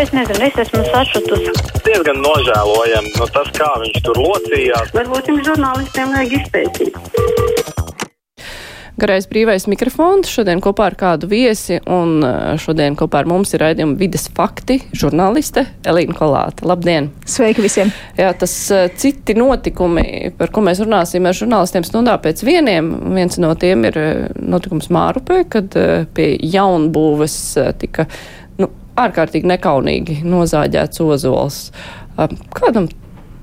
Es nezinu, es esmu sašutusi. Diezgan nožēlojami no tas, kā viņš tur locījās. Varbūt jums žurnālistiem vajag izpētīt. Garais brīvais mikrofons šodien kopā ar kādu viesi, un uh, šodien kopā ar mums ir raidījuma vides fakti žurnāliste Elīna Kolāte. Labdien! Sveiki visiem! Jā, tas uh, citi notikumi, par ko mēs runāsim ar žurnālistiem stundā pēc vieniem, viens no tiem ir uh, notikums Mārupē, kad pie jaunbūves tika nu, ārkārtīgi nekaunīgi nozāģēts ozols. Kādam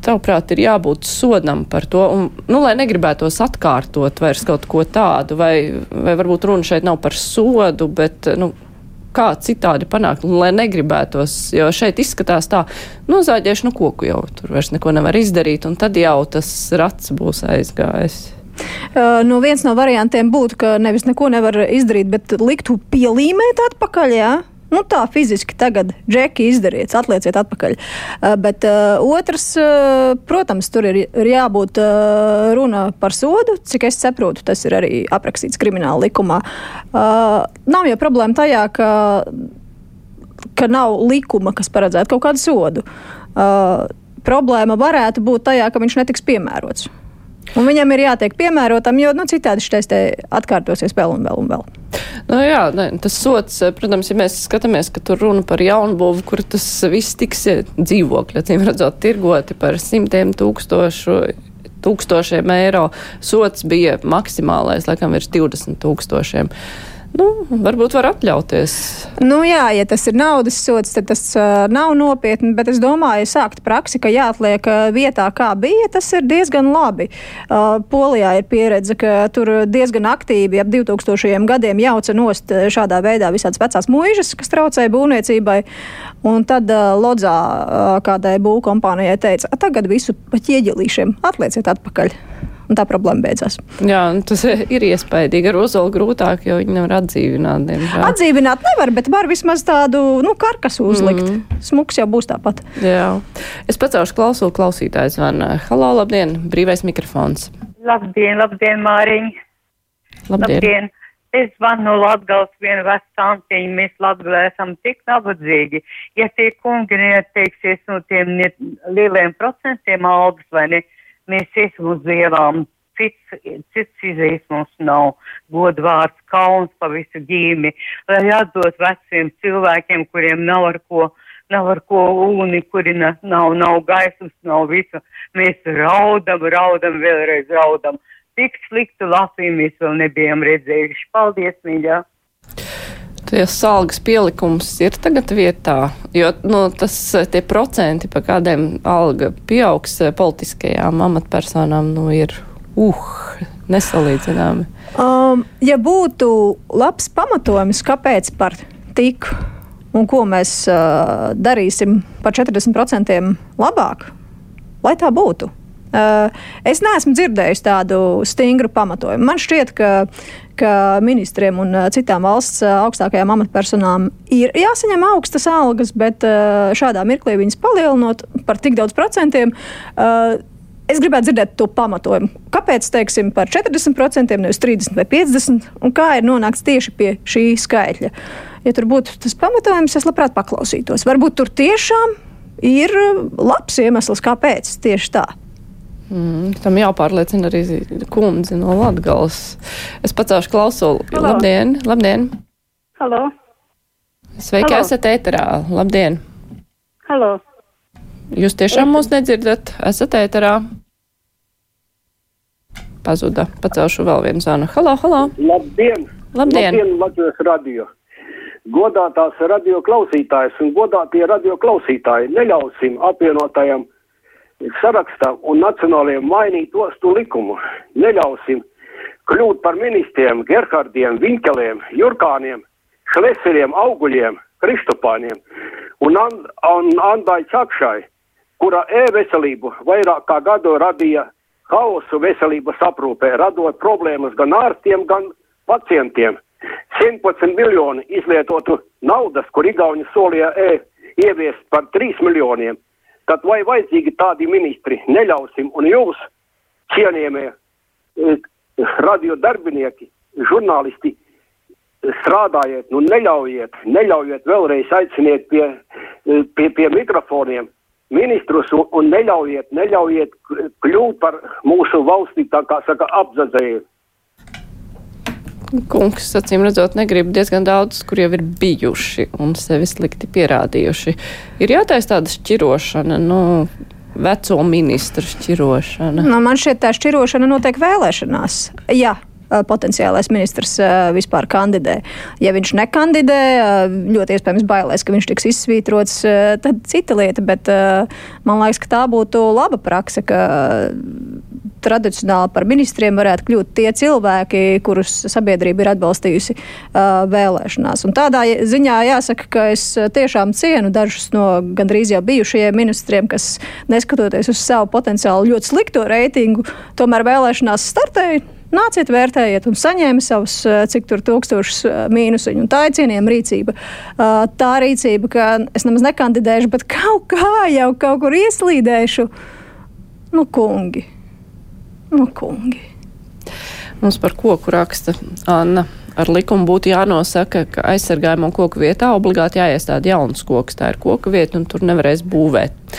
tavuprāt, ir jābūt sodam par to, un, nu, lai negribētos atkārtot vairs kaut ko tādu, vai, vai varbūt runa šeit nav par sodu, bet, nu, kā citādi panākt, lai negribētos, jo šeit izskatās tā, nozāģēšu, nu, koku jau tur vairs neko nevar izdarīt, un tad jau tas rats būs aizgājis. Nu, viens no variantiem būtu, ka nevis neko nevar izdarīt, bet liktu pielīmēt atpakaļ, jā. Ja? Nu, tā fiziski tagad, džeki, izdariet, atlieciet atpakaļ. Uh, bet uh, otrs, uh, protams, tur ir, ir jābūt uh, runa par sodu. Cik es saprotu, tas ir arī aprakstīts krimināla likumā. Uh, nav jau problēma tajā, ka, ka nav likuma, kas paredzētu kaut kādu sodu. Uh, problēma varētu būt tajā, ka viņš netiks piemērots. Un viņam ir jātiek piemērotam, jo nu, citādi šis te atkārtosies vēl un vēl un vēl. Nu, jā, ne, tas sots, protams, ja mēs skatāmies, ka tur runa par jaunbūvu, kur tas viss tiks dzīvokļi, acīm redzot, tirgoti par simtiem tūkstošu tūkstošiem eiro. Sots bija maksimālais, laikam, virs 20 tūkstošiem. Nu, varbūt var atļauties. Nu, jā, ja tas ir naudas sots, tad tas uh, nav nopietni. Bet es domāju, sākt praksi, ka jāatliek uh, vietā, kā bija, tas ir diezgan labi. Uh, Polijā ir pieredze, ka tur diezgan aktīvi ap 2000 gadiem jauca nost šādā veidā visādas vecās mūžas, kas traucēja būvniecībai. Un tad uh, Lodzā uh, kādai būvkompānijai teica, tagad visu pa ķieģelīšiem atlieciet atpakaļ un tā problēma beidzās. Jā, tas ir iespaidīgi. Ar ozolu grūtāk, jo viņi nevar atdzīvināt. Diemžēl. Atdzīvināt nevar, bet var vismaz tādu nu, karkasu uzlikt. Mm. Smuks jau būs tāpat. Jā. Es pacelšu klausulu klausītājs zvanu. Halo, labdien, brīvais mikrofons. Labdien, labdien, Māriņ. Labdien. labdien. Es zvanu no Latgals vienu vecantiņu, mēs Latgalē esam tik nabadzīgi. Ja tie kungi neatteiksies no tiem ne, lieliem procentiem algas vai ne, mēs iesim uz ielām. Cits, cits izējas mums nav godvārds, kauns pa visu ģīmi, lai atdot veciem cilvēkiem, kuriem nav ar ko, nav ar ko ūni, kuri nav, nav, nav gaismas, nav visu. Mēs raudam, raudam, vēlreiz raudam. Tik sliktu Latviju mēs vēl nebijām redzējuši. Paldies, mīļā! Ties algas pielikums ir tagad vietā, jo nu, tas tie procenti, pa kādiem alga pieaugs politiskajām amatpersonām, nu, ir uh, nesalīdzināmi. Um, ja būtu labs pamatojums, kāpēc par tik un ko mēs uh, darīsim par 40% labāk, lai tā būtu. Uh, es neesmu dzirdējis tādu stingru pamatojumu. Man šķiet, ka, ka ministriem un uh, citām valsts uh, augstākajām amatpersonām ir jāsaņem augstas algas, bet šādā mirklī viņas palielinot par tik daudz procentiem. Es gribētu dzirdēt to pamatojumu. Kāpēc, teiksim, par 40%, nevis 30 vai 50%, un kā ir nonākts tieši pie šī skaitļa? Ja tur būtu tas pamatojums, es labprāt paklausītos. Varbūt tur tiešām ir labs iemesls, kāpēc tieši tā. Mm, tam jāpārliecina arī kundze no Latgales. Es pacēlu klausulu. Halo. Labdien! labdien. Halo. Sveiki, Halo. esat ēterā. Labdien! Halo. Jūs tiešām mūs nedzirdat? Esat ēterā? Pazuda. Pacelšu vēl vienu zvanu. Halo, halo! Labdien! Labdien! Labdien Latvijas radio! Godātās radio klausītājas un godātie radio klausītāji, neļausim apvienotajam sarakstam un nacionālajiem mainīt ostu likumu. Neļausim kļūt par ministriem, Gerhardiem, Vinkeliem, Jurkāniem, Šleseriem, Auguļiem, Kristopāniem un, and, un Andai Čakšai, kura e-veselību vairāk kā gadu radīja hausu veselības aprūpē, radot problēmas gan ārstiem, gan pacientiem. 111 miljoni izlietotu naudas, kur Igauni solīja e ieviest par 3 miljoniem Tad vai vajadzīgi tādi ministri neļausim un jūs, cienījamie eh, radio darbinieki, žurnālisti, strādājiet, nu neļaujiet, neļaujiet vēlreiz aiciniet pie, pie, pie mikrofoniem ministrus un, un neļaujiet, neļaujiet kļūt par mūsu valstī, tā kā saka, apzadzēju. Kungs, acīm redzot, negrib diezgan daudz, kur jau ir bijuši un sevi slikti pierādījuši. Ir jātaisa tāda šķirošana, nu, veco ministru šķirošana. Nu, man šķiet, tā šķirošana notiek vēlēšanās. Jā, potenciālais ministrs vispār kandidē. Ja viņš nekandidē, ļoti iespējams bailēs, ka viņš tiks izsvītrots, tad cita lieta, bet man liekas, ka tā būtu laba praksa, ka tradicionāli par ministriem varētu kļūt tie cilvēki, kurus sabiedrība ir atbalstījusi uh, vēlēšanās. Un tādā ziņā jāsaka, ka es tiešām cienu dažus no gandrīz jau bijušajiem ministriem, kas neskatoties uz savu potenciāli ļoti slikto reitingu, tomēr vēlēšanās startēja Nāciet, vērtējiet, un saņēma savus, cik tur tūkstošus mīnusiņu. Un tā ir cienījama rīcība. Tā rīcība, ka es nemaz nekandidēšu, bet kaut kā jau kaut kur ieslīdēšu. Nu, kungi. Nu, kungi. Mums par koku raksta Anna. Ar likumu būtu jānosaka, ka aizsargājamo koku vietā obligāti jāiestāda jauns koks. Tā ir koka vieta, un tur nevarēs būvēt.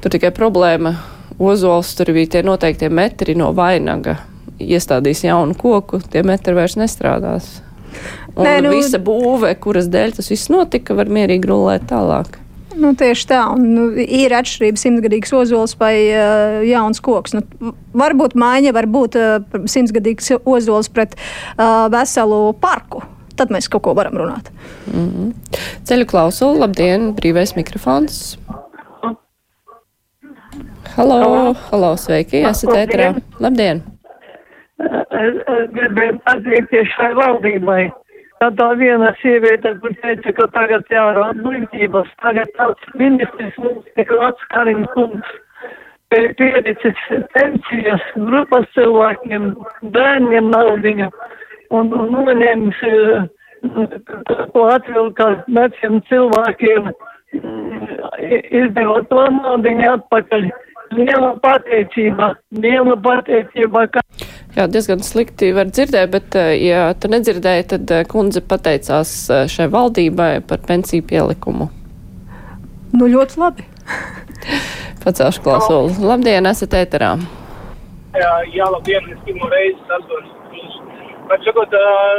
Tur tikai problēma. Ozols tur bija tie noteiktie metri no vainaga iestādīs jaunu koku, tie metri vairs nestrādās. Un Nē, nu, visa būve, kuras dēļ tas viss notika, var mierīgi rulēt tālāk. Nu, tieši tā, un nu, ir atšķirība simtgadīgs ozols vai uh, jauns koks. Nu, varbūt maiņa var būt uh, simtgadīgs ozols pret uh, veselu parku. Tad mēs kaut ko varam runāt. Mm -hmm. Ceļu klausulu, labdien, brīvais mikrofons. Halo, halo, sveiki, esat ēterā. Labdien! gribēju pateikties šai valdībai. Tā tā viena sieviete, kur teica, ka tagad jārāda muļķības, tagad tāds ministrs mums tik vats Karin kungs, piedicis pensijas grupas cilvēkiem, bērniem naudiņa un, noņēmis to atvilka veciem cilvēkiem, izdevot to naudiņu atpakaļ. Liela pateicība, liela pateicība. Ka... Jā, diezgan slikti var dzirdēt, bet, eh, ja tu nedzirdēji, tad eh, kundze pateicās eh, šai valdībai par pensiju pielikumu. Nu, ļoti labi. Pacēlšu klausuli. Labdien, esat ēterā. Jā, jā labdien, es pirmo reizi sazvanu. Bet, sakot,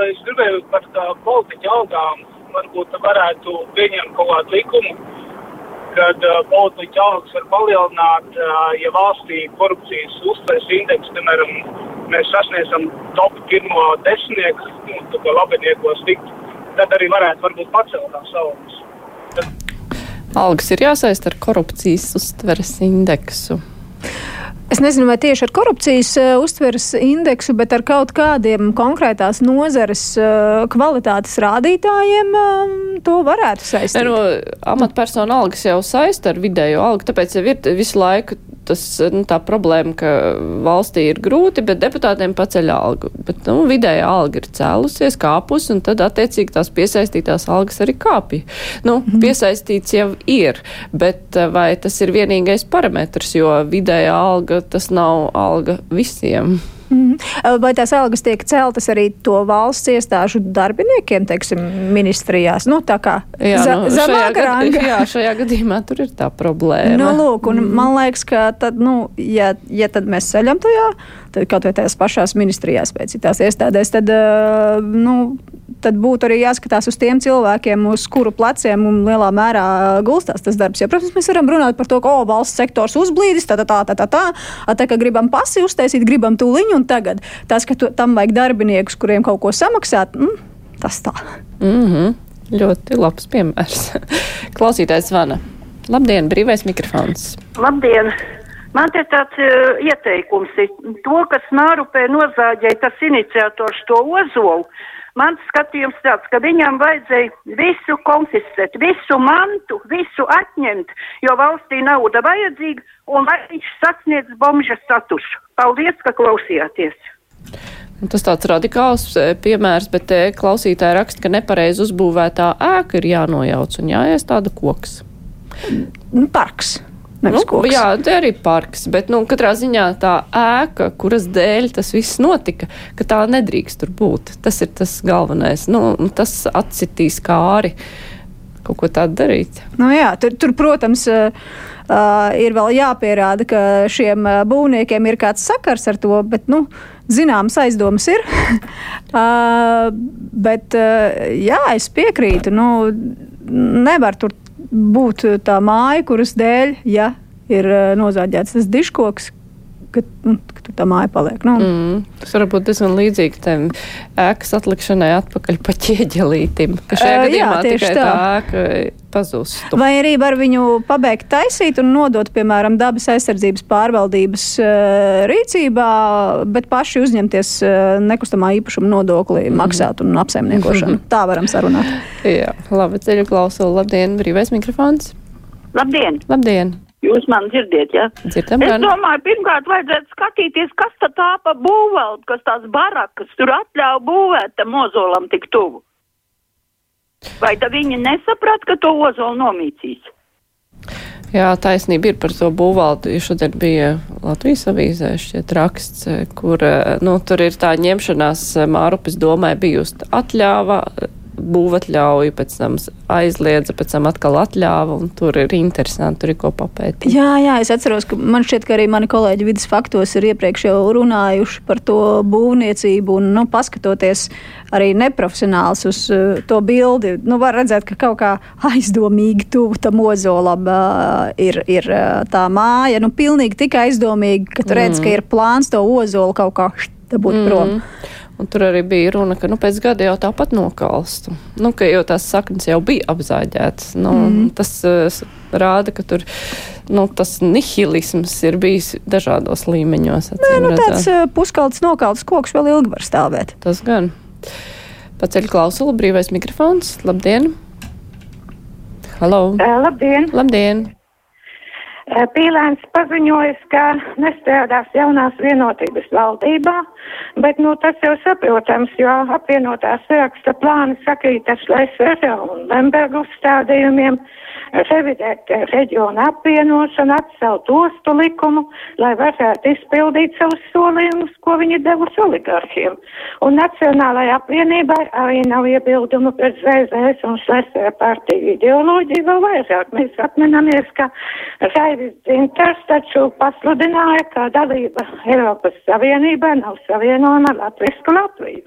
es gribēju par politiķu algām, varbūt varētu pieņemt kaut kādu likumu, kad uh, politiķa algas var palielināt, uh, ja valstī korupcijas uztveres indeks, piemēram, mēs sasniedzam top pirmo desmitnieku, nu, tā kā labiniekos tikt, tad arī varētu varbūt pacelt tās algas. Tad... Algas ir jāsaist ar korupcijas uztveres indeksu. Es nezinu, vai tieši ar korupcijas uh, uztveres indeksu, bet ar kaut kādiem konkrētās nozares uh, kvalitātes rādītājiem um, to varētu saistīt. No, amatpersonu algas jau saista ar vidējo algu, tāpēc jau ir visu laiku tas, nu, tā problēma, ka valstī ir grūti, bet deputātiem paceļ algu. Bet, nu, vidējā alga ir cēlusies, kāpus, un tad, attiecīgi, tās piesaistītās algas arī kāpja. Nu, mm. Piesaistīts jau ir, bet eh, vai tas ir vienīgais parametrs, jo vidējā alga tas nav alga visiem. Mm. Vai tās algas tiek celtas arī to valsts iestāžu darbiniekiem, teiksim, ministrijās? Nu, tā kā jā, za, nu, zemāka ranga. Jā, šajā gadījumā tur ir tā problēma. Nu, lūk, un mm. man liekas, ka tad, nu, ja, ja tad mēs ceļam tajā, tad kaut vai tajās pašās ministrijās pēc citās iestādēs, tad, nu, tad būtu arī jāskatās uz tiem cilvēkiem, uz kuru pleciem lielā mērā gulstās tas darbs. Jo, protams, mēs varam runāt par to, ka oh, valsts sektors uzblīdis, tā, tā, tā, tā, tā, tā, tā ka gribam pasi uztaisīt, gribam tūliņu un tagad. Tas, ka tu, tam vajag darbiniekus, kuriem kaut ko samaksāt, mm, tas tā. Mm -hmm. Ļoti labs piemērs. Klausītājs zvana. Labdien, brīvais mikrofons. Labdien! Man te tāds uh, ieteikums ir, to, kas Nārupē nozāģēja tas iniciators to ozolu, Mans skatījums tāds, ka viņam vajadzēja visu konfiscēt, visu mantu, visu atņemt, jo valstī nauda vajadzīga un lai viņš sasniedz bomža statusu. Paldies, ka klausījāties! Tas tāds radikāls e, piemērs, bet te klausītāji raksta, ka nepareizi uzbūvētā ēka ir jānojauc un jāiestāda koks. Nu, parks. Nevis nu, koks. jā, tā arī parks, bet nu, katrā ziņā tā ēka, kuras dēļ tas viss notika, ka tā nedrīkst tur būt. Tas ir tas galvenais. Nu, tas atsitīs kāri kaut ko tādu darīt. Nu, jā, tur, tur, protams, ir vēl jāpierāda, ka šiem būvniekiem ir kāds sakars ar to, bet, nu, zināmas aizdomas ir. bet, jā, es piekrītu, nu, nevar tur būt tā māja, kuras dēļ, ja ir uh, nozāģēts tas diškoks, ka, nu, ka tur tā māja paliek. Nu, Mm, tas var būt diezgan līdzīgi tam ēkas atlikšanai atpakaļ pa ķieģelītim. Šajā jā, gadījumā tieši tikai tā. tā ēka pazustu. Vai arī var viņu pabeigt taisīt un nodot, piemēram, dabas aizsardzības pārvaldības uh, rīcībā, bet paši uzņemties uh, nekustamā īpašuma nodokli, maksāt un apsaimniekošanu. Tā varam sarunāt. Jā, labi, ceļu klausulu. Labdien, brīvais mikrofons. Labdien! Labdien! Jūs man dzirdiet, jā? Ja? Dzirdam, Es gan. domāju, pirmkārt vajadzētu skatīties, kas tad tā pa būvvaldu, kas tās barakas tur atļauj būvēt tam ozolam tik tuvu. Vai tad viņi nesaprat, ka to ozolu nomīcīs? Jā, taisnība ir par to būvvaldu. Šodien bija Latvijas avīzē šķiet raksts, kur nu, tur ir tā ņemšanās eh, Mārupes domai bijusi atļāva, būvatļauju, pēc tam aizliedza, pēc tam atkal atļāva, un tur ir interesanti, tur ir ko papētīt. Jā, jā, es atceros, ka man šķiet, ka arī mani kolēģi vidas faktos ir iepriekš jau runājuši par to būvniecību un, nu, paskatoties arī neprofesionāls uz uh, to bildi, nu, var redzēt, ka kaut kā aizdomīgi tuvu tam ozolam uh, ir, ir uh, tā māja, nu, pilnīgi tik aizdomīgi, ka tu redz, Mm. ka ir plāns to ozolu kaut kā dabūt prom. Un tur arī bija runa, ka nu, pēc gada jau tāpat nokalstu. Nu, ka jau tās saknes jau bija apzāģētas. Nu, Mhm. Tas uh, rāda, ka tur nu, tas nihilisms ir bijis dažādos līmeņos. Nē, nu, redzot. tāds uh, puskalts nokalts koks vēl ilgi var stāvēt. Tas gan. Paceļ klausulu, brīvais mikrofons. Labdien! Halo! Labdien! Labdien! Pīlēns paziņoja, ka nestrādās jaunās vienotības valdībā, bet nu, tas jau saprotams, jo apvienotās saraksta plāni sakrīt ar Šlesera un Lembergu uzstādījumiem, revidēt reģionu apvienošanu, atcelt ostu likumu, lai varētu izpildīt savus solījumus, ko viņi devusi oligarhiem. Un Nacionālajai apvienībai arī nav iebildumu pret ZZS un Šlesera partiju ideoloģiju vēl vairāk. Mēs atminamies, ka Raivis Dzinters taču pasludināja, ka dalība Eiropas Savienībā nav savienojama ar Latvijas Latviju.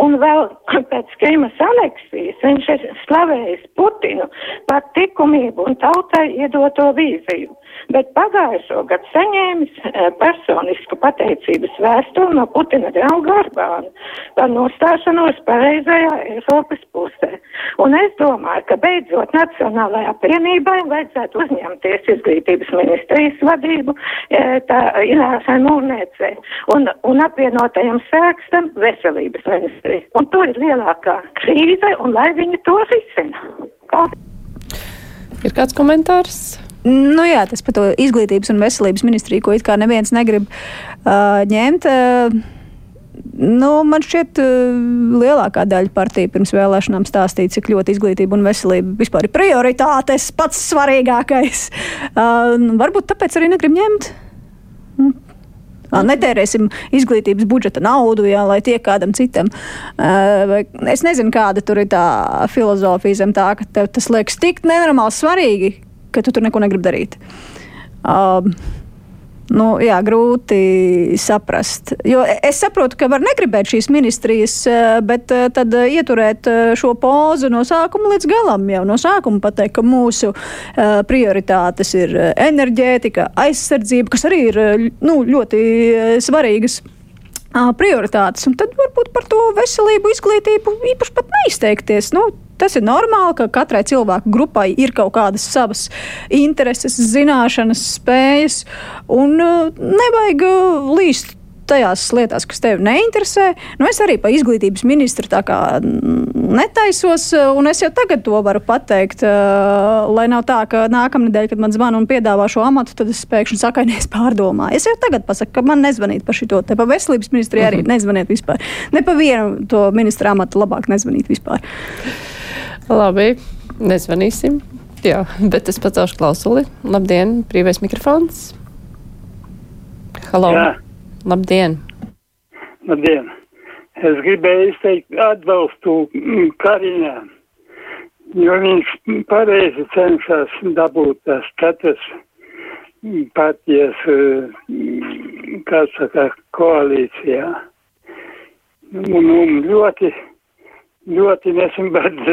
Un vēl pēc Krimas aneksijas viņš ir slavējis Putinu par likumību un tautai iedoto vīziju. Bet pagājušo gadu saņēmis e, personisku pateicības vēstuli no Putina drauga Orbāna par nostāšanos pareizajā Eiropas pusē. Un es domāju, ka beidzot Nacionālajā apvienībai vajadzētu uzņemties izglītības ministrijas vadību e, tā Ināšai Mūrnēcē un, un apvienotajam sēkstam veselības ministriju. Un tur ir lielākā krīze un lai viņi to risina. Kā? Ir kāds komentārs? Nu, jā, tas par to izglītības un veselības ministriju, ko it kā neviens negrib uh, ņemt. Uh, nu, man šķiet, lielākā daļa partija pirms vēlēšanām stāstīja, cik ļoti izglītība un veselība vispār ir prioritātes, pats svarīgākais. Uh, nu, varbūt tāpēc arī negrib ņemt. Mm. Ā, Netērēsim izglītības budžeta naudu, jā, lai tiek kādam citam. Uh, es nezinu, kāda tur ir tā filozofija zem tā, ka tas liekas tik nenormāli svarīgi, ka tu tur neko negribi darīt. Um, Nu, jā, grūti saprast. Jo es saprotu, ka var negribēt šīs ministrijas, eh, bet eh, tad ieturēt šo pozu no sākuma līdz galam. Jau no sākuma pateikt, ka mūsu prioritātes ir enerģētika, aizsardzība, kas arī ir nu, ļoti svarīgas prioritātes. Un tad varbūt par to veselību, izglītību īpaši pat neizteikties. Nu, tas ir normāli, ka katrai cilvēku grupai ir kaut kādas savas intereses, zināšanas, spējas, un nevajag līst tajās lietās, kas tevi neinteresē. Nu, es arī par izglītības ministru tā kā netaisos, un es jau tagad to varu pateikt, uh, lai nav tā, ka nākamnedēļ, kad man zvana un piedāvā šo amatu, tad es pēkšņi saku, ka es pārdomāju. Es jau tagad pasaku, ka man nezvanīt par šito, te pa veselības ministriju arī nezvaniet vispār. Ne pa vienu to ministra amatu labāk nezvanīt vispār. Labi, nezvanīsim. Jā, bet es pacelšu klausuli. Labdien, brīvais mikrofons. Halo. Jā. Labdien. Labdien! Es gribēju izteikt atbalstu mm, Karinam, jo viņš pareizi cenšas dabūt tās katras mm, partijas, mm, kā saka, koalīcijā. Un, un ļoti, ļoti nesen, bet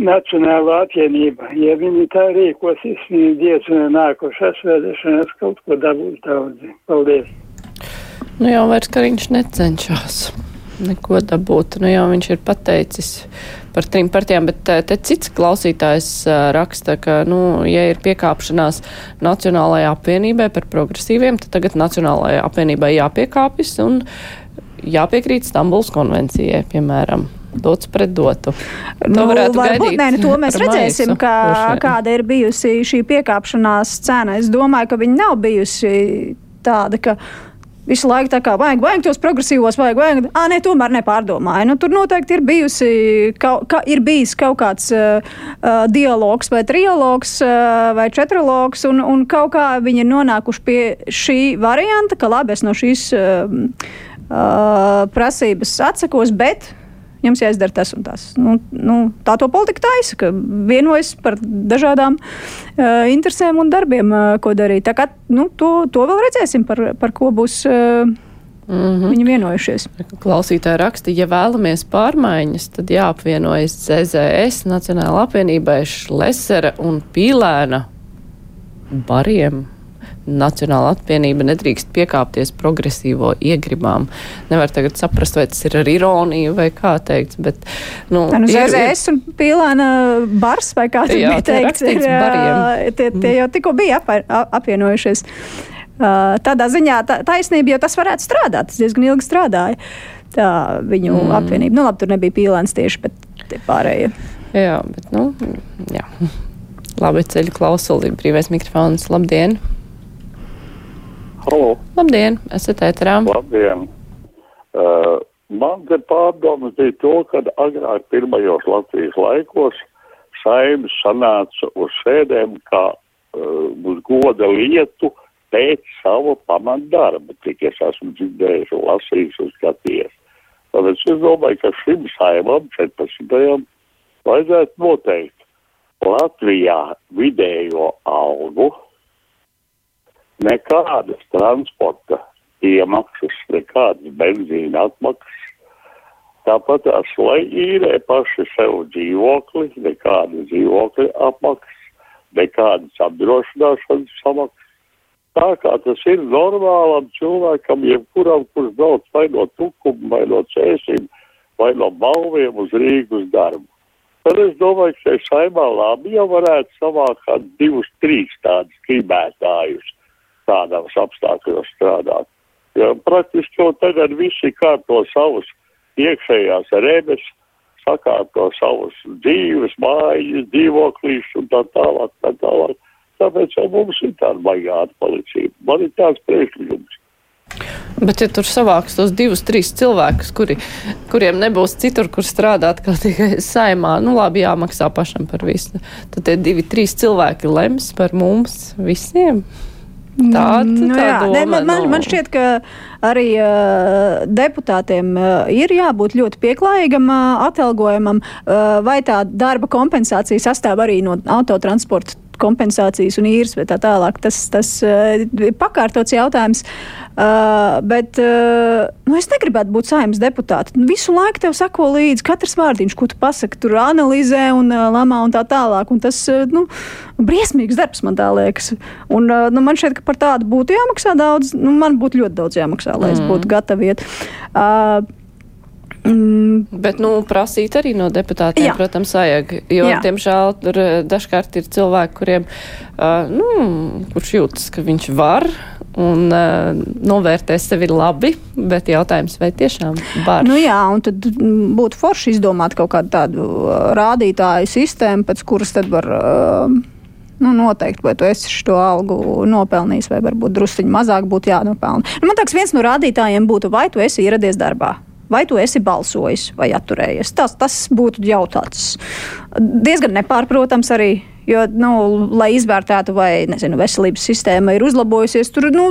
Nacionāla apvienība, ja viņi tā rīkosies, viņi diezgan nākošās vēlēšanās kaut ko dabūs daudzi. Paldies! Nu jau vairs Kariņš necenšas neko dabūt. Nu jau viņš ir pateicis par trim partijām, bet te, te cits klausītājs uh, raksta, ka, nu, ja ir piekāpšanās Nacionālajai apvienībai par progresīviem, tad tagad Nacionālajai apvienībai jāpiekāpjas un jāpiekrīt Stambuls konvencijai, piemēram. Dots pret dotu. Nu, varbūt, nē, nu, to mēs redzēsim, kā, kāda ir bijusi šī piekāpšanās cena. Es domāju, ka viņa nav bijusi tāda, ka Visu laiku tā kā vajag, vajag tos progresīvos, vajag, vajag. Ah, nē, tomēr nepārdomāju. Nu, tur noteikti ir, bijusi, kaut, ka, ir bijis kaut kāds uh, dialogs vai trialogs uh, vai četralogs, un, un kaut kā viņi ir nonākuši pie šī varianta, ka labi, es no šīs uh, uh, prasības atsakos, bet jums jāizdara tas un tas. Nu, nu, tā to politika taisa, ka vienojas par dažādām uh, interesēm un darbiem, uh, ko darīt. Tā kā nu, to, to vēl redzēsim, par, par ko būs. Uh, Mm -hmm. Viņi vienojušies. Klausītāji raksta, ja vēlamies pārmaiņas, tad jāapvienojas CZS, Nacionāla apvienībai, Šlesera un Pīlēna bariem. Nacionāla apvienība nedrīkst piekāpties progresīvo iegribām. Nevar tagad saprast, vai tas ir ar ironiju vai kā teikt, bet, nu, Tā, nu ZZS un Pīlēna bars vai kā bija teikts, ir, tie, tie jau tikko bija ap, apvienojušies. Tādā ziņā taisnība, jo tas varētu strādāt, tas diezgan ilgi strādāja. Tā viņu mm. apvienība, nu labi, tur nebija pīlēns tieši, bet pārējie. Jā, bet, nu, jā. Labi, ceļu klausuli, brīvais mikrofons, labdien! Halo. Labdien, esat ēterā. Labdien. Uh, man te pārdomas bija to, ka agrāk pirmajos Latvijas laikos saimnes sanāca uz sēdēm kā uh, uz goda lietu pēc sava pamatdarba, cik es esmu dzirdējis un lasījis un skatījies. Tāpēc es domāju, ka šim saimam 14. vajadzētu noteikt Latvijā vidējo algu nekādas transporta iemaksas, nekādas benzīna atmaksas. Tāpat tās, lai īrē paši sev dzīvokli, nekādas dzīvokļa apmaksas, nekādas apdrošināšanas samaksas. Tā kā tas ir normālam cilvēkam, jebkuram, kurš brauc vai no tukumu, vai no cēsīm, vai no balviem uz Rīgas darbu. Tad es domāju, ka šai saimā labi jau varētu savākt divus, trīs tādus gribētājus tādos apstākļos strādāt. Ja praktiski jau tagad visi kārto savus iekšējās remes, sakārto savus dzīves, mājas, dzīvoklīs un tā tālāk, tā tālāk. Tāpēc jau mums ir tāda baigā atpalicība. Man ir tāds priekšlikums. Bet, ja tur savāks tos divus, trīs cilvēkus, kuri, kuriem nebūs citur, kur strādāt, kā tikai saimā, nu labi, jāmaksā pašam par visu, tad tie divi, trīs cilvēki lems par mums visiem. Tāda nu, tā doma, ne, man, man, nu. man šķiet, ka arī uh, deputātiem uh, ir jābūt ļoti pieklājīgam uh, atalgojumam, uh, vai tā darba kompensācija sastāv arī no autotransporta kompensācijas un īres vai tā tālāk. Tas, tas uh, ir pakārtots jautājums. Uh, bet uh, nu, es negribētu būt saimnes deputāte. Nu, visu laiku tev sako līdzi katrs vārdiņš, ko tu pasaki, tur analizē un uh, lamā un tā tālāk. Un tas uh, nu, briesmīgs darbs man tā liekas. Un, uh, nu, man šķiet, ka par tādu būtu jāmaksā daudz. Nu, man būtu ļoti daudz jāmaksā, lai mm. es būtu gatava iet. Uh, Mm. Bet, nu, prasīt arī no deputātiem, Jā. protams, vajag. Jo, Jā. diemžēl, tur dažkārt ir cilvēki, kuriem, uh, nu, kurš jūtas, ka viņš var un uh, novērtē sevi labi, bet jautājums, vai tiešām var? Nu jā, un tad būtu forši izdomāt kaut kādu tādu rādītāju sistēmu, pēc kuras tad var. Uh, Nu, noteikti, vai tu esi šo algu nopelnījis, vai varbūt druskuļi mazāk būtu jānopelna. Nu, man liekas, viens no rādītājiem būtu, vai tu esi ieradies darbā. Vai tu esi balsojis vai atturējies. Tas, tas būtu jautāts diezgan nepārprotams arī. Jo, nu, lai izvērtētu, vai nezinu, veselības sistēma ir uzlabojusies, tur nu,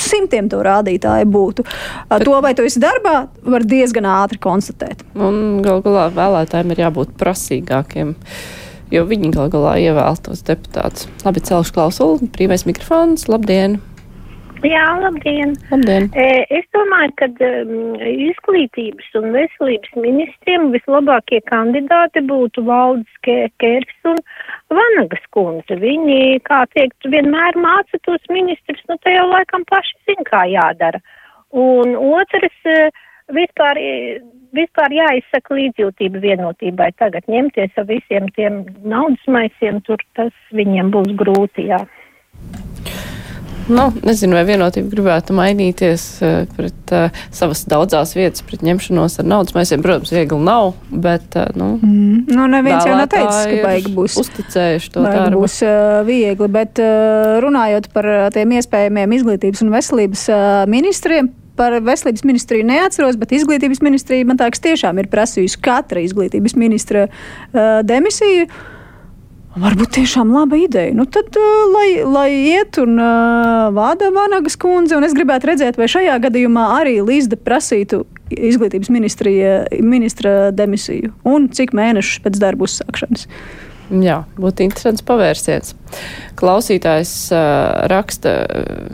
simtiem to rādītāju būtu. Bet, to, vai tu esi darbā, var diezgan ātri konstatēt. Un gal galā vēlētājiem ir jābūt prasīgākiem. Jo viņi gal galā ievēl tos deputātus. Labi, celšu klausuli, brīvais mikrofons, labdien! Jā, labdien! labdien. Es domāju, ka um, izglītības un veselības ministriem vislabākie kandidāti būtu Valdis Kērs un Vanagas kundze. Viņi, kā teikt, vienmēr māca tos ministrus, nu te jau laikam paši zin, kā jādara. Un otrs, vispār, vispār jāizsaka līdzjūtība vienotībai. Tagad ņemties ar visiem tiem naudas maisiem, tur tas viņiem būs grūti, jā. Nu, nezinu, vai vienotība gribētu mainīties uh, pret uh, savas daudzās vietas, pret ņemšanos ar naudas maisiem. Protams, viegli nav, bet, uh, nu, mm. nu neviens jau nav teicis, ka baigi būs. Uzticējuši to darbu. būs uh, viegli, bet uh, runājot par uh, tiem iespējamiem izglītības un veselības uh, ministriem, par veselības ministriju neatceros, bet izglītības ministrija man liekas tiešām ir prasījusi katra izglītības ministra uh, demisiju. Varbūt tiešām laba ideja. Nu, tad, uh, lai, lai iet un uh, vada Vanagas kundze, un es gribētu redzēt, vai šajā gadījumā arī Līsda prasītu izglītības ministra demisiju un cik mēnešus pēc darba uzsākšanas. Jā, būtu interesants pavērsiens. Klausītājs uh, raksta,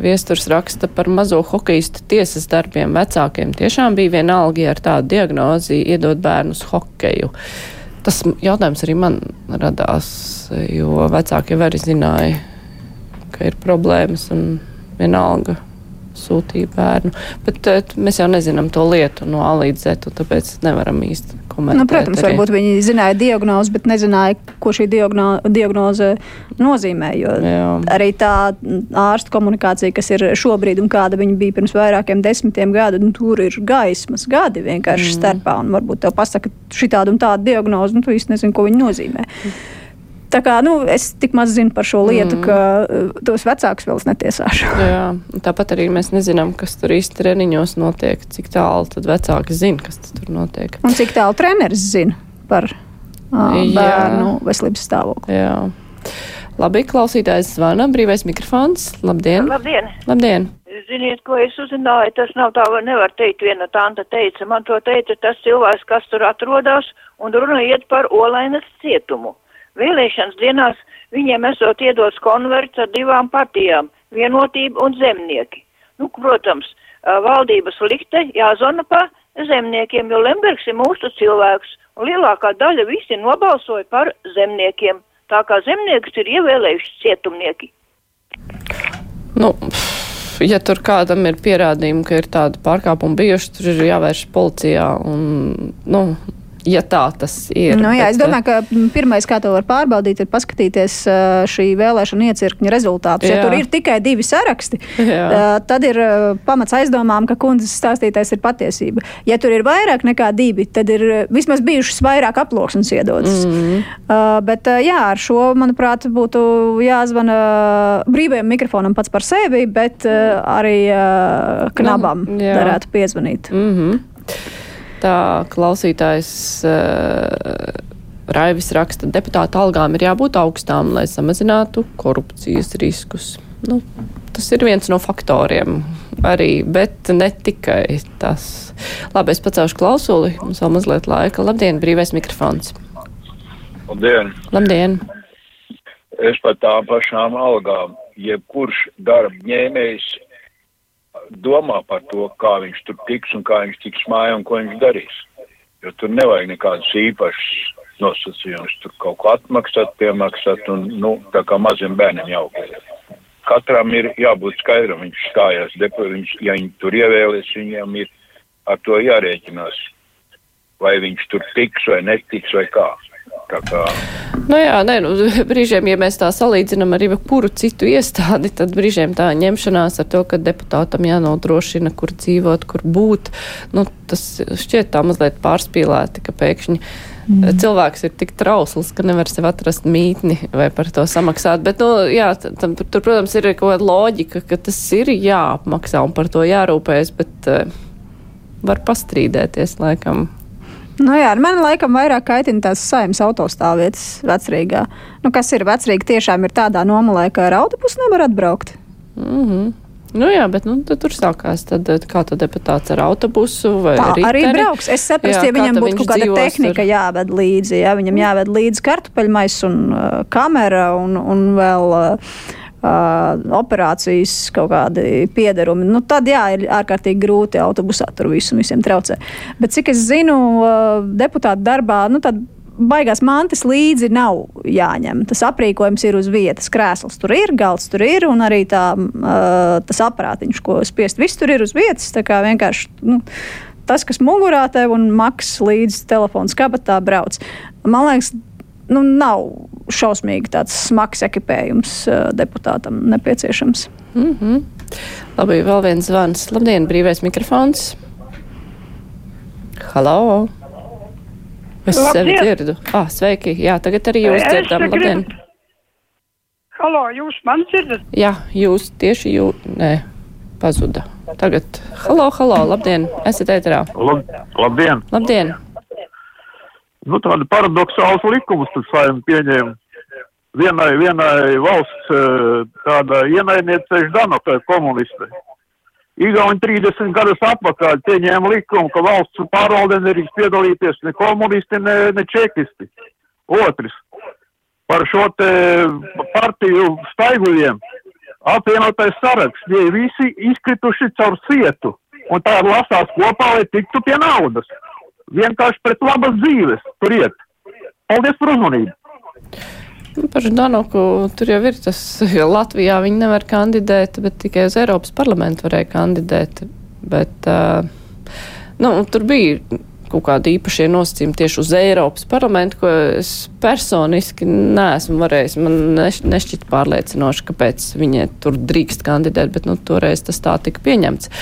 viesturs raksta par mazo hokeistu tiesas darbiem vecākiem. Tiešām bija vienalga, ja ar tādu diagnozi iedot bērnus hokeju. Tas jautājums arī man radās, jo vecāki jau arī zināja, ka ir problēmas un vienalga sūtīja bērnu. Bet mēs jau nezinām to lietu no A līdz Z, tāpēc nevaram īsti komentēt. Nu, protams, arī. varbūt viņi zināja diagnozi, bet nezināja, ko šī diagno, diagnoze nozīmē. Arī tā ārsta komunikācija, kas ir šobrīd un kāda viņa bija pirms vairākiem desmitiem gadu, nu, tur ir gaismas gadi vienkārši mm. starpā. Varbūt tev pasaka šī tāda un tāda diagnoze, un tu īsti nezini, ko viņa nozīmē. Mm. Tā kā nu, es tik maz zinu par šo lietu, mm. ka uh, tos vecākus vēl netiesāšu. Jā, tāpat arī mēs nezinām, kas tur īsti treniņos notiek, cik tālu tad vecāki zina, kas tur notiek. Un cik tālu treneris zina par uh, bērnu veselības stāvokli. Jā. Labi, klausītājs zvana, brīvais mikrofons. Labdien! Labdien! Labdien. Ziniet, ko es uzzināju, tas nav tā, nevar teikt, viena tanta teica, man to teica tas cilvēks, kas tur atrodas, un runa iet par Olainas cietumu. Vēlēšanas dienās viņiem esot iedots konverts ar divām partijām - vienotība un zemnieki. Nu, protams, valdības likte jāzona pa zemniekiem, jo Lembergs ir mūsu cilvēks, un lielākā daļa visi nobalsoja par zemniekiem, tā kā zemniekus ir ievēlējuši cietumnieki. Nu, ja tur kādam ir pierādījumi, ka ir tāda pārkāpuma bijuši, tur ir jāvērš policijā un, nu, ja tā tas ir. Nu, jā, bet, es domāju, ka pirmais, kā to var pārbaudīt, ir paskatīties šī vēlēšana iecirkņa rezultātus. Ja tur ir tikai divi saraksti, jā. tad ir pamats aizdomām, ka kundzes stāstītais ir patiesība. Ja tur ir vairāk nekā divi, tad ir vismaz bijušas vairāk aploksnes iedodas. Mm -hmm. uh, bet jā, ar šo, manuprāt, būtu jāzvana brīvajam mikrofonam pats par sevi, bet uh, arī uh, knabam nu, varētu piezvanīt. Mm -hmm. Tā klausītājs uh, Raivis raksta, deputāta algām ir jābūt augstām, lai samazinātu korupcijas riskus. Nu, tas ir viens no faktoriem arī, bet ne tikai tas. Labi, es pacelšu klausuli, mums vēl mazliet laika. Labdien, brīvais mikrofons. Labdien! Labdien! Es par tām pašām algām, jebkurš darba ņēmējs domā par to, kā viņš tur tiks un kā viņš tiks mājā un ko viņš darīs. Jo tur nevajag nekādus īpašus nosacījumus, tur kaut ko atmaksāt, piemaksāt un, nu, tā kā maziem bērniem jaukiem. Katram ir jābūt skaidram, viņš stājās, depo, viņš, ja viņi tur ievēlēs, viņiem ir ar to jārēķinās, vai viņš tur tiks vai netiks vai kā. Tā kā Nu jā, nē, nu, brīžiem, ja mēs tā salīdzinām ar jebkuru citu iestādi, tad brīžiem tā ņemšanās ar to, ka deputātam jānodrošina, kur dzīvot, kur būt, nu, tas šķiet tā mazliet pārspīlēti, ka pēkšņi mm. cilvēks ir tik trausls, ka nevar sev atrast mītni vai par to samaksāt. Bet, nu, jā, tam, tur, protams, ir kaut kāda loģika, ka tas ir jāapmaksā un par to jārūpējas, bet. Uh, var pastrīdēties, laikam. Nu jā, man laikam vairāk kaitina tās saimnes autostāvvietas vecrīgā. Nu, kas ir vecrīga tiešām ir tādā nomalē, ka ar autobusu nevar atbraukt. Mm -hmm. Nu jā, bet nu, tur sākās, tad, kā tad deputāts ar autobusu vai Tā riteni. arī brauks. Es saprotu, ja viņam būtu kaut kāda tehnika ar... jāved līdzi, ja viņam jāved līdzi kartupeļmais un uh, kamera un, un vēl. Uh, Uh, operācijas kaut kādi piederumi. Nu, tad jā, ir ārkārtīgi grūti autobusā tur visu, visiem traucē. Bet cik es zinu, uh, deputāta darbā, nu, tad baigās mantas līdzi nav jāņem. Tas aprīkojums ir uz vietas. Krēsls tur ir, galds tur ir, un arī tā, uh, tas aparātiņš, ko spiest, viss tur ir uz vietas. Tā kā vienkārši. Nu, Tas, kas mugurā tev un maksas līdz telefona kabatā brauc. Man liekas, nu, nav šausmīgi tāds smags ekipējums uh, deputātam nepieciešams. Mm -hmm. Labi, vēl viens zvans. Labdien, brīvais mikrofons. Halo! Es Labdien. sevi dzirdu. Ah, sveiki. Jā, tagad arī jūs Es dzirdam. gribu- Labdien. Halo, jūs man dzirdat? Jā, jūs tieši jū... Nē, pazuda. Tagad. Halo, halo, labdien. Esat ēterā. Lab, labdien! Labdien. Nu, tādi paradoxāls likumus tad saim pieņēma. Vienai, vienai valsts eh, tāda ienaidniece Ždanokai komuniste. Igauni 30 gadus atpakaļ pieņēma likumu, ka valsts pārvaldē nedrīkst piedalīties ne komunisti, ne, ne čekisti. Otrs. Par šo te partiju staiguļiem apvienotais saraksts, tie visi izkrituši caur sietu. Un tā lasās kopā, lai tiktu pie naudas. Vienkārši pret labas dzīves tur iet. Paldies par uzmanību! Nu, Par Danoku tur jau ir tas, jo Latvijā viņi nevar kandidēt, bet tikai uz Eiropas parlamentu varēja kandidēt. Bet, uh, nu, tur bija kaut kādi īpašie nosacījumi tieši uz Eiropas parlamentu, ko es personiski neesmu varējis. Man neš, nešķiet pārliecinoši, kāpēc viņi tur drīkst kandidēt, bet nu, toreiz tas tā tika pieņemts.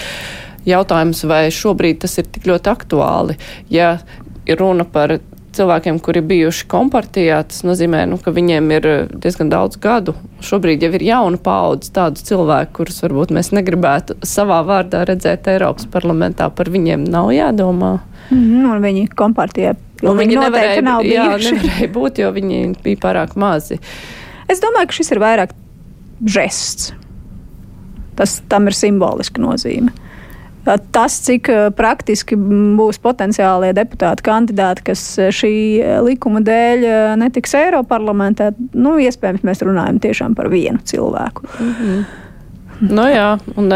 Jautājums, vai šobrīd tas ir tik ļoti aktuāli, ja runa par cilvēkiem, kuri bijuši kompartijā, tas nozīmē, nu, ka viņiem ir diezgan daudz gadu. Šobrīd jau ir jauna paudze tādu cilvēku, kurus varbūt mēs negribētu savā vārdā redzēt Eiropas parlamentā. Par viņiem nav jādomā. Mm, un viņi kompartijā Un viņi noteikti nevarēja, nav jā, nevarēja būt, jo viņi bija pārāk mazi. Es domāju, ka šis ir vairāk žests. Tas tam ir simboliska nozīme. Tas, cik eh, praktiski būs potenciālie deputāti kandidāti, kas eh, šī eh, likuma dēļ netiks Eiroparlamentā, nu, iespējams, mēs runājam tiešām par vienu cilvēku. Mm -hmm. Nu jā, un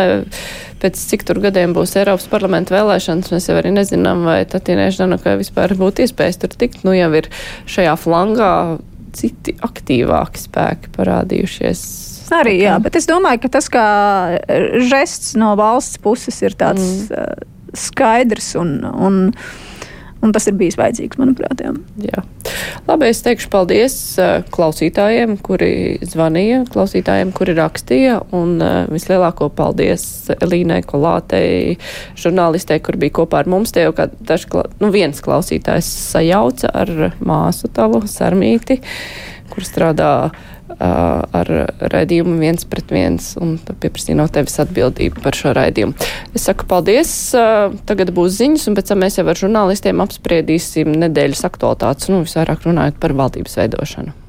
pēc cik tur gadiem būs Eiropas parlamenta vēlēšanas, mēs jau arī nezinām, vai Tatīnai Ždanukai vispār būtu iespējas tur tikt. Nu jau ir šajā flangā citi aktīvāki spēki parādījušies. Arī, jā, bet es domāju, ka tas kā žests no valsts puses ir tāds mm. skaidrs un, un, un tas ir bijis vajadzīgs, manuprāt. Jā. Jā. Labi, es teikšu paldies uh, klausītājiem, kuri zvanīja, klausītājiem, kuri rakstīja, un vislielāko paldies Elīnai Kolātei, žurnālistei, kur bija kopā ar mums. Te jau kla- nu viens klausītājs sajauca ar māsu tavu Sarmīti, kur strādā ar raidījumu viens pret viens, un tad pieprasīja no tevis atbildību par šo raidījumu. Es saku paldies, tagad būs ziņas, un pēc tam mēs jau ar žurnālistiem apspriedīsim nedēļas aktualitātes, nu visvairāk runājot par valdības veidošanu.